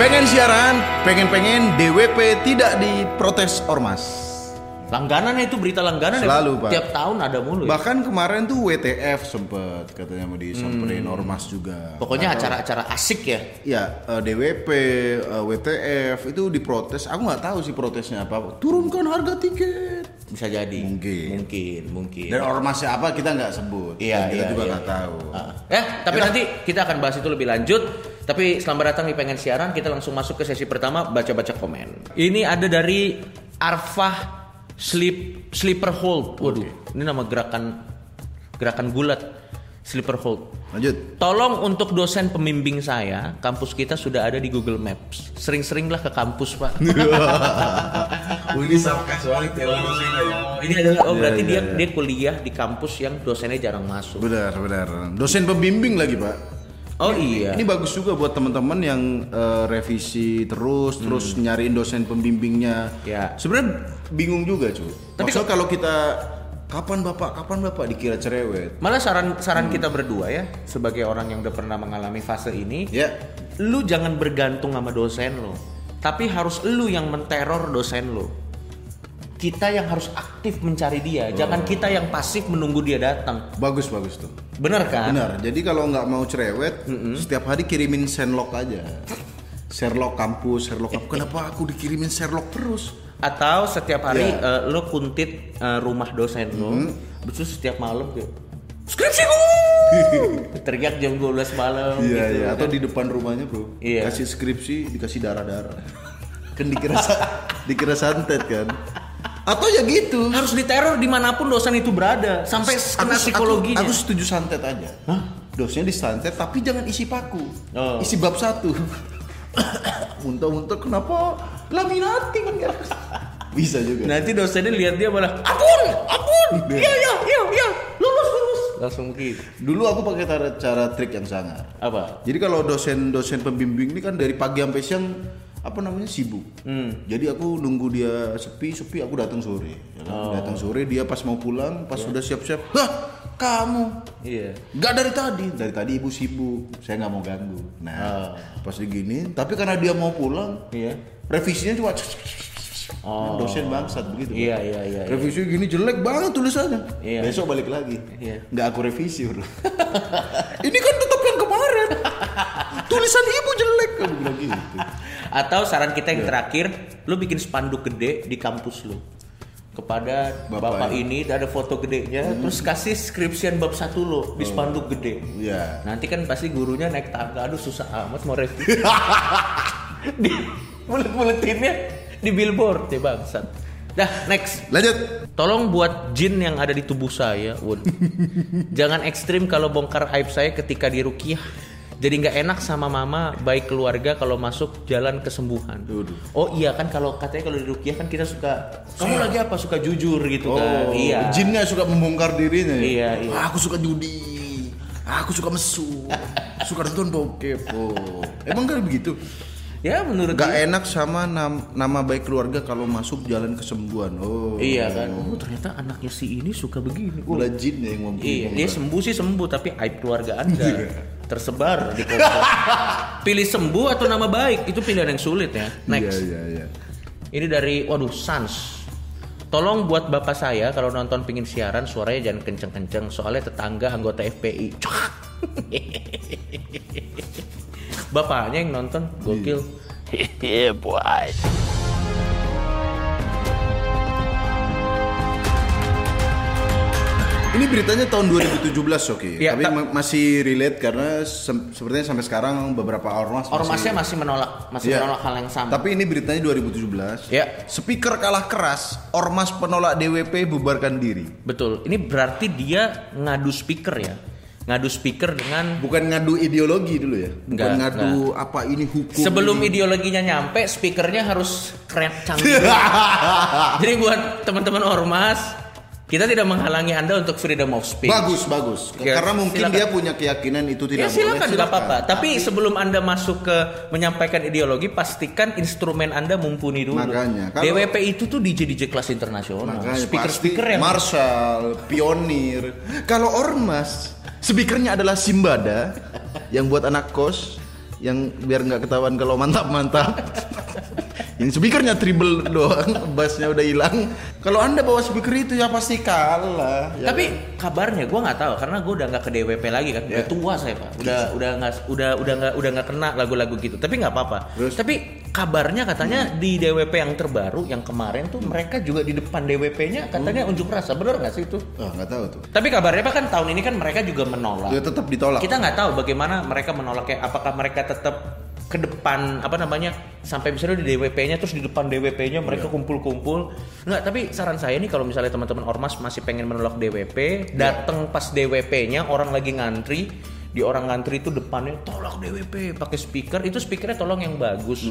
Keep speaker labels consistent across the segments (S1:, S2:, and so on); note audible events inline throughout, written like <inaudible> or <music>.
S1: Pengen siaran, pengen-pengen DWP tidak diprotes ormas.
S2: Langganan itu berita langganan
S1: Selalu,
S2: ya,
S1: Pak.
S2: Tiap tahun ada mulu. ya.
S1: Bahkan kemarin tuh WTF sempet katanya mau disamperin ormas juga.
S2: Pokoknya acara-acara asik ya.
S1: Ya eh, DWP, eh, WTF itu diprotes. Aku nggak tahu sih protesnya apa. Turunkan harga tiket.
S2: Bisa jadi.
S1: Mungkin.
S2: Mungkin, mungkin.
S1: Dan ormasnya apa kita nggak sebut.
S2: Iya,
S1: kita
S2: iya,
S1: juga
S2: iya,
S1: nggak
S2: iya.
S1: tahu.
S2: Ah. Ya, tapi nanti kita akan bahas itu lebih lanjut. Tapi selamat datang di pengen siaran. Kita langsung masuk ke sesi pertama baca-baca komen. Ini ada dari Arfah Sleep Sleeper Hold. Waduh, ini nama gerakan gerakan gulat Sleeper Hold.
S1: Lanjut.
S2: Tolong untuk dosen pembimbing saya, kampus kita sudah ada di Google Maps. Sering-seringlah ke kampus, Pak. <laughs>
S3: ini ya.
S2: ini adalah oh
S1: Iya,
S2: berarti
S1: iya,
S2: dia
S1: iya.
S2: dia kuliah di kampus yang dosennya jarang masuk.
S1: Benar, benar. Dosen pembimbing lagi, Pak.
S2: Oh iya.
S1: Ini bagus juga buat teman-teman yang eh, revisi terus, terus nyariin dosen pembimbingnya.
S2: Hmm. Ya.
S1: Sebenarnya bingung juga, cuy.
S2: Tapi
S1: Tapi kalau kita kapan bapak, kapan bapak dikira cerewet?
S2: Malah saran saran
S1: Hmm.
S2: kita berdua ya sebagai orang yang udah pernah mengalami fase ini,
S1: Ya,
S2: lu jangan bergantung sama dosen lo, tapi harus lu yang menteror dosen lo. Kita yang harus aktif mencari dia, jangan kita yang pasif menunggu dia datang.
S1: bagus bagus tuh.
S2: Bener kan?
S1: Benar. Jadi kalau nggak mau cerewet, setiap hari kirimin Sherlock aja. Sherlock kampus, Sherlock kampus. Kenapa aku dikirimin Sherlock terus?
S2: Atau setiap hari
S1: Ya.
S2: eh, lo kuntit eh, rumah dosen lo,
S1: Hmm.
S2: terus setiap malam kayak skripsiku <laughs> teriak jam 12 malam
S1: Iya
S2: gitu
S1: iya.
S2: kan.
S1: Atau di depan rumahnya bro.
S2: Iya.
S1: Kasih skripsi, dikasih darah darah. kan dikira <laughs> dikira santet kan. Atau ya gitu.
S2: harus diteror di mana pun dosen itu berada sampai kena psikologinya.
S1: Aku, aku setuju santet aja. Dosnya disantet tapi jangan isi paku.
S2: Oh.
S1: Isi bab satu. Muntah-muntah kenapa laminati kan? Bisa juga.
S2: Nanti dosennya lihat dia malah ampun, ampun, iya iya iya iya, lulus lulus. Langsung begitu.
S1: Dulu aku pakai cara, cara trik yang sangar.
S2: Apa?
S1: Jadi kalau dosen-dosen pembimbing ini kan dari pagi sampai siang apa namanya sibuk.
S2: Hmm.
S1: Jadi aku nunggu dia sepi sepi aku datang sore. Ya kan?
S2: Oh.
S1: Datang sore dia pas mau pulang pas sudah siap-siap, hah kamu
S2: Iya.
S1: Nggak dari tadi, dari tadi ibu sibuk, saya nggak mau ganggu. Nah, pas digini, tapi karena dia mau pulang,
S2: Iya.
S1: revisinya cuma
S2: Oh. <laughs>
S1: dosen bangsat begitu.
S2: Iya iya iya. iya.
S1: Revisi gini jelek banget tulisannya.
S2: Iya.
S1: Besok balik lagi.
S2: Iya.
S1: Nggak aku revisi bro. <laughs> Ini kan tetap yang kemarin. Tulisan ibu jelek bilang gitu. <laughs>
S2: Atau saran kita
S1: Iya.
S2: yang terakhir, lu bikin spanduk gede di kampus lu kepada
S1: Bapak
S2: bapak, ini ada foto gedenya terus kasih skripsian bab satu lo di spanduk gede
S1: Iya.
S2: nanti kan pasti gurunya naik tangga aduh susah amat mau revisi <laughs> di mulut-mulutinnya di billboard ya bangsat dah next
S1: Lanjut.
S2: Tolong buat jin yang ada di tubuh saya, Wun. <laughs> Jangan ekstrim kalau bongkar aib saya ketika di rukiah. Jadi nggak enak sama mama, baik keluarga kalau masuk jalan kesembuhan. Oh iya kan kalau katanya kalau di rukiah kan kita suka kamu lagi apa suka jujur gitu kan.
S1: Oh,
S2: Iya.
S1: jinnya suka membongkar dirinya. ya?
S2: Iya, iya.
S1: Aku suka judi. Aku suka mesu. <laughs> suka nonton bokep. Oh. Emang kan begitu?
S2: Ya menurut
S1: Gak
S2: dia.
S1: enak sama nam- nama baik keluarga kalau masuk jalan kesembuhan. Oh.
S2: Iya kan. Oh ternyata anaknya si ini suka begini. Oh,
S1: jin ya yang ngomong.
S2: Iya, dia sembuh sih sembuh tapi aib keluarga Anda tersebar di komplek. <laughs> Pilih sembuh atau nama baik itu pilihan yang sulit ya. Next.
S1: Iya, iya, iya.
S2: Ini dari waduh Sans. Tolong buat bapak saya kalau nonton pingin siaran suaranya jangan kenceng-kenceng soalnya tetangga anggota FPI. <laughs> Bapaknya yang nonton gokil.
S4: yeah, <laughs> boy.
S1: Ini beritanya tahun 2017 oke.
S2: Iya,
S1: Tapi
S2: ta-
S1: ma- masih relate karena sem- sepertinya sampai sekarang beberapa ormas masih-
S2: Ormasnya masih menolak masih
S1: Iya.
S2: menolak hal yang sama.
S1: Tapi ini beritanya 2017.
S2: Ya.
S1: Speaker kalah keras, ormas penolak DWP bubarkan diri.
S2: Betul. Ini berarti dia ngadu speaker ya. Ngadu speaker dengan
S1: Bukan ngadu ideologi dulu ya. Bukan
S2: Enggak,
S1: ngadu apa ini hukum.
S2: sebelum
S1: ini.
S2: ideologinya nyampe speakernya harus keren canggih. <laughs> Jadi buat teman-teman ormas, kita tidak menghalangi Anda untuk freedom of speech.
S1: Bagus, bagus.
S2: Ya,
S1: Karena mungkin
S2: silakan.
S1: dia punya keyakinan itu
S2: Ya
S1: tidak
S2: silakan
S1: boleh.
S2: apa-apa. Tapi sebelum anda masuk ke menyampaikan ideologi, pastikan instrumen anda mumpuni dulu.
S1: Makanya, kalau-
S2: DWP itu tuh DJ DJ kelas internasional.
S1: Makanya
S2: Speaker
S1: pasti
S2: speaker yang
S1: Marshall, pionir. Kalau ormas, speakernya adalah Simbada yang buat anak kos. yang biar nggak ketahuan kalau mantap-mantap. Yang speakernya triple doang, bassnya udah hilang. Kalau anda bawa speaker itu ya pasti kalah. Ya
S2: Tapi kabarnya gue nggak tahu karena gue udah nggak ke DWP lagi kan. Udah
S1: Ya.
S2: tua saya pak. Udah udah nggak udah udah nggak udah nggak kena lagu-lagu gitu. Tapi nggak apa-apa. Tapi kabarnya katanya di DWP yang terbaru yang kemarin tuh mereka juga di depan DWP-nya katanya unjuk rasa. Bener nggak sih itu?
S1: Nggak tahu tuh.
S2: Tapi kabarnya pak kan tahun ini kan mereka juga menolak.
S1: Dia tetap ditolak.
S2: Kita nggak tahu bagaimana mereka menolaknya. Apakah mereka tetap ke depan apa namanya sampai misalnya di DWP-nya terus di depan DWP-nya mereka kumpul-kumpul. Nggak, tapi saran saya nih kalau misalnya teman-teman ormas masih pengen menolak DWP, datang pas DWP-nya orang lagi ngantri, di orang ngantri itu depannya tolak DWP pakai speaker itu speakernya tolong yang bagus.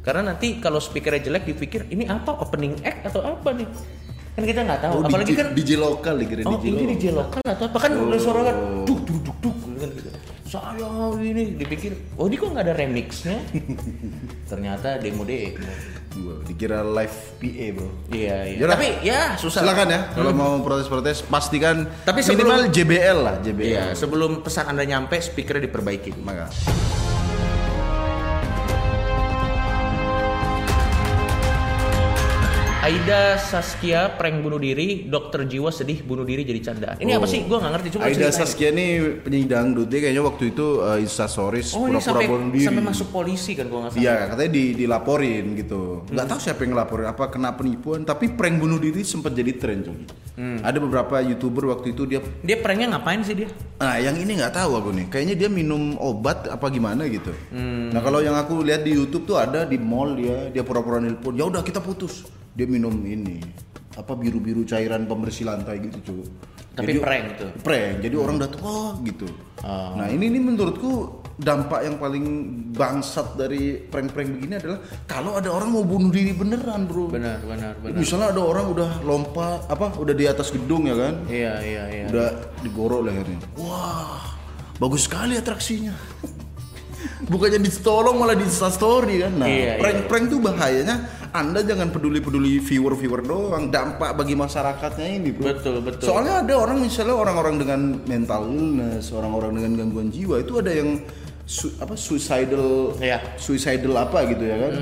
S2: Karena nanti kalau speakernya jelek dipikir ini apa opening act atau apa nih? Kan kita nggak tahu.
S1: Oh,
S2: Apalagi
S1: DJ,
S2: kan
S1: DJ lokal dikira
S2: Oh
S1: DJ
S2: ini
S1: lokal.
S2: DJ lokal atau apa kan udah suara kan duk duk duk duk gitu. Saya ini dipikir, oh ini kok nggak ada remixnya? <laughs> Ternyata demo demo.
S1: Gua dikira live PA bro.
S2: Iya iya. Tapi ya susah.
S1: Silakan ya kalau mau protes-protes pastikan
S2: Tapi sebelum-
S1: minimal JBL lah JBL.
S2: Iya sebelum pesan anda nyampe speakernya diperbaiki.
S1: Maka
S2: Aida Saskia prank bunuh diri, dokter jiwa sedih bunuh diri jadi candaan. Ini apa sih? Gua nggak ngerti.
S1: Oh. Aida. Saskia ini penyanyi dangdut dia kayaknya waktu itu uh, instastories
S2: Oh
S1: pura-pura bunuh diri.
S2: sampai masuk polisi kan gua nggak salah.
S1: Iya katanya di, dilaporin gitu. Nggak tahu siapa yang ngelaporin apa kena penipuan tapi prank bunuh diri sempat jadi tren coy.
S2: Hmm.
S1: Ada beberapa youtuber waktu itu dia
S2: Dia pranknya ngapain sih dia?
S1: Nah, yang ini nggak tahu aku nih. Kayaknya dia minum obat apa gimana gitu.
S2: Hmm.
S1: Nah, kalau yang aku lihat di YouTube tuh ada di mall dia, dia pura-pura nelpon. Ya udah kita putus. Dia minum ini apa biru-biru cairan pembersih lantai gitu, cuy.
S2: Tapi prank itu.
S1: Prank. Jadi orang datang oh gitu. Nah, ini ini menurutku dampak yang paling bangsat dari prank-prank begini adalah kalau ada orang mau bunuh diri beneran, Bro.
S2: Benar benar benar.
S1: Misalnya ada orang udah lompat apa udah di atas gedung ya kan?
S2: Iya iya iya.
S1: udah digorok lehernya. Wah, bagus sekali atraksinya. <laughs> Bukannya ditolong malah di story kan. Nah,
S2: Iya,
S1: prank-prank tuh bahayanya Anda jangan peduli-peduli viewer-viewer doang, dampak bagi masyarakatnya ini, Bro.
S2: Betul, betul.
S1: Soalnya ada orang misalnya orang-orang dengan mental illness, orang-orang dengan gangguan jiwa itu ada yang su- apa suicidal
S2: Iya.
S1: suicidal apa gitu ya kan.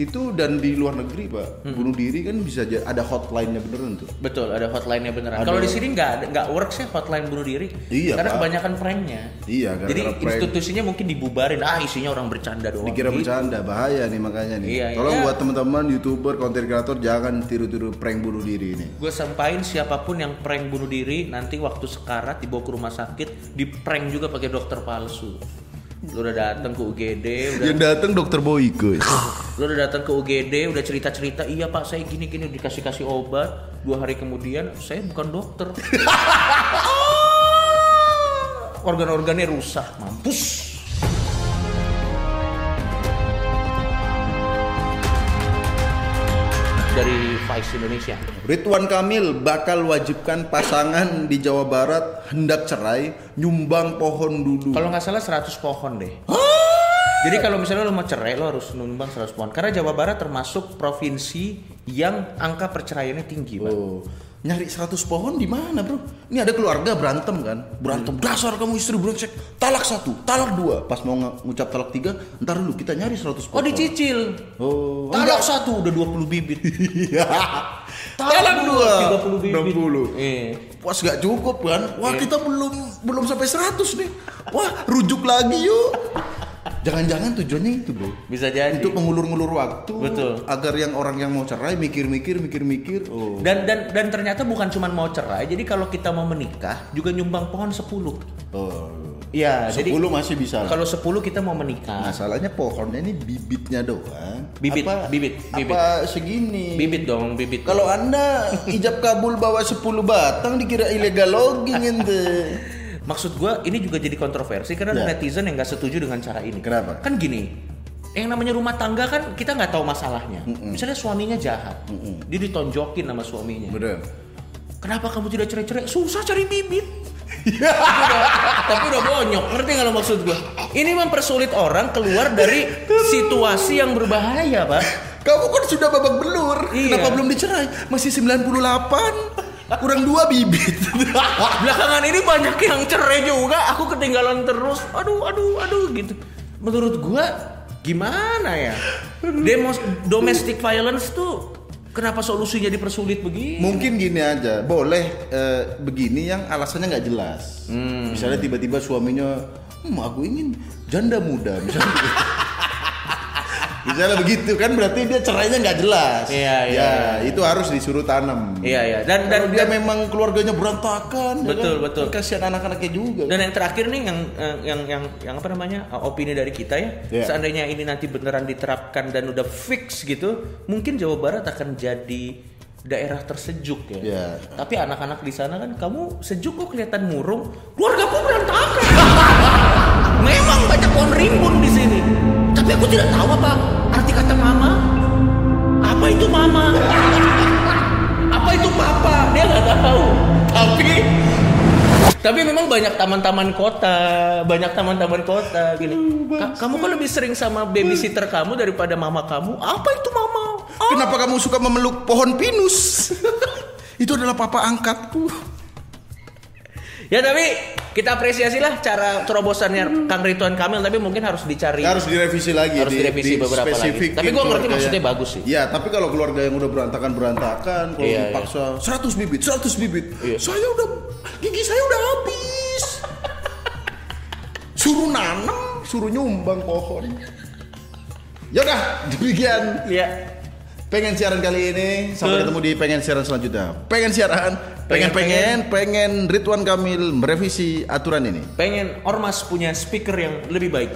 S1: Itu dan di luar negeri, Pak. Bunuh diri kan bisa ada hotline-nya beneran tuh.
S2: Betul, ada hotline-nya beneran. Kalau di sini nggak nggak works ya hotline bunuh diri.
S1: Iya,
S2: Karena
S1: Pak.
S2: kebanyakan pranknya.
S1: Iya, gara-gara
S2: Jadi
S1: prank.
S2: institusinya mungkin dibubarin. Ah, isinya orang bercanda doang.
S1: Dikira
S2: Gitu.
S1: bercanda, bahaya nih makanya nih.
S2: Iya,
S1: Tolong
S2: iya.
S1: buat teman-teman youtuber, konten kreator jangan tiru-tiru prank bunuh diri ini.
S2: Gue sampain siapa pun yang prank bunuh diri nanti waktu sekarat dibawa ke rumah sakit di prank juga pakai dokter palsu. Lu udah datang ke UGD, udah
S1: Yang datang dokter Boyke.
S2: lu udah datang ke UGD, udah cerita-cerita, iya pak saya gini-gini dikasih kasih obat. Dua hari kemudian saya bukan dokter. <laughs> Organ-organnya rusak, mampus. Dari Vice Indonesia.
S1: Ridwan Kamil bakal wajibkan pasangan di Jawa Barat hendak cerai nyumbang pohon dulu.
S2: Kalau nggak salah 100 pohon deh. Jadi kalau misalnya lo mau cerai lo harus numbang 100 pohon. Karena Jawa Barat termasuk provinsi yang angka perceraiannya tinggi, Pak.
S1: Oh, nyari 100 pohon di mana, Bro? Ini ada keluarga berantem kan? Berantem dasar kamu istri brengsek. Talak satu, talak dua. Pas mau ngucap talak tiga, ntar dulu kita nyari 100
S2: Oh
S1: pohon.
S2: dicicil.
S1: Oh,
S2: Talak satu udah 20 bibit. <laughs>
S1: Talak dua,
S2: 30 bibit.
S1: 60.
S2: Iya.
S1: Pas gak cukup kan? Wah kita belum belum sampai 100 nih. Wah rujuk lagi yuk. Jangan-jangan tujuannya itu bro.
S2: Bisa jadi.
S1: Untuk mengulur-ngulur waktu.
S2: Betul.
S1: Agar yang orang yang mau cerai mikir-mikir, mikir-mikir. Oh.
S2: Dan dan dan ternyata bukan cuma mau cerai. Jadi kalau kita mau menikah juga nyumbang pohon 10.
S1: Oh.
S2: Iya, jadi
S1: 10 masih bisa.
S2: kalau 10 kita mau menikah.
S1: Masalahnya pohonnya ini bibitnya doang.
S2: Bibit,
S1: apa,
S2: bibit, bibit.
S1: Apa segini?
S2: Bibit dong, bibit.
S1: Kalau anda ijab kabul bawa 10 batang dikira illegal logging ente. <laughs>
S2: Maksud gua ini juga jadi kontroversi karena
S1: Ya.
S2: netizen yang nggak setuju dengan cara ini.
S1: Kenapa?
S2: Kan gini, yang namanya rumah tangga kan kita nggak tahu masalahnya. Misalnya suaminya jahat, dia ditonjokin sama suaminya.
S1: Bener.
S2: Kenapa kamu tidak cerai-cerai? Susah cari bibit. Tapi udah- Tapi udah bonyok, ngerti nggak lo maksud gua? Ini mempersulit orang keluar dari situasi yang berbahaya, pak.
S1: Kamu kan sudah babak belur.
S2: Iya.
S1: Kenapa belum dicerai? Masih 98. Kurang dua bibit. <laughs>
S2: Belakangan ini banyak yang cerai juga. Aku ketinggalan terus. Aduh, aduh, aduh gitu. menurut gua gimana ya? Demos domestic violence tuh kenapa solusinya dipersulit begini?
S1: Mungkin gini aja, boleh eh, begini yang alasannya nggak jelas.
S2: Hmm.
S1: Misalnya tiba-tiba suaminya, hmm, aku ingin janda muda, misalnya. <laughs> misalnya begitu kan berarti dia cerainya nggak jelas.
S2: Iya, iya,
S1: Ya,
S2: iya.
S1: itu harus disuruh tanam.
S2: Iya iya dan
S1: Dan
S2: dan
S1: dia
S2: dan,
S1: memang keluarganya berantakan, ya
S2: Betul,
S1: kan?
S2: betul.
S1: Kasihan anak-anaknya juga.
S2: dan yang terakhir nih yang yang yang yang, apa namanya uh, opini dari kita ya
S1: Iya.
S2: seandainya ini nanti beneran diterapkan dan udah fix gitu mungkin Jawa Barat akan jadi daerah tersejuk ya.
S1: Iya.
S2: Tapi anak-anak di sana kan kamu sejuk kok kelihatan murung, keluargaku berantakan. <laughs> Memang banyak pohon rimbun di sini. Tapi aku tidak tahu apa arti kata mama. Apa itu mama? <laughs> apa itu papa? Dia nggak tahu. Tapi tapi memang banyak taman-taman kota, banyak taman-taman kota gini. Ka- kamu kan lebih sering sama babysitter kamu daripada mama kamu. Apa itu mama? Ah,
S1: Kenapa kamu suka memeluk pohon pinus? <laughs> itu adalah papa angkatku.
S2: Ya tapi kita apresiasi lah cara terobosannya Kang Ridwan Kamil tapi mungkin harus dicari.
S1: harus direvisi lagi
S2: Harus direvisi beberapa lagi. Tapi gua ngerti
S1: keluarga
S2: maksudnya
S1: yang-
S2: bagus sih.
S1: Iya, tapi kalau keluarga yang udah berantakan berantakan, kalau
S2: Iya,
S1: dipaksa 100 bibit, 100 bibit,
S2: Iya.
S1: saya udah gigi saya udah habis. suruh nanam, suruh nyumbang pohon. Yaudah, demikian
S2: Iya.
S1: Pengen siaran kali ini. Sampai ketemu di pengen siaran selanjutnya. Pengen siaran, pengen pengen pengen Ridwan Kamil merevisi aturan ini.
S2: Pengen Ormas punya speaker yang lebih baik.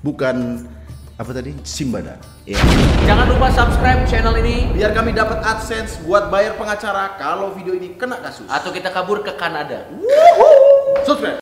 S1: Bukan apa tadi? Simbada.
S2: Iya. Jangan lupa subscribe channel ini
S1: Biar kami dapat AdSense buat bayar pengacara kalau video ini kena kasus.
S2: atau kita kabur ke Kanada.
S1: Subscribe.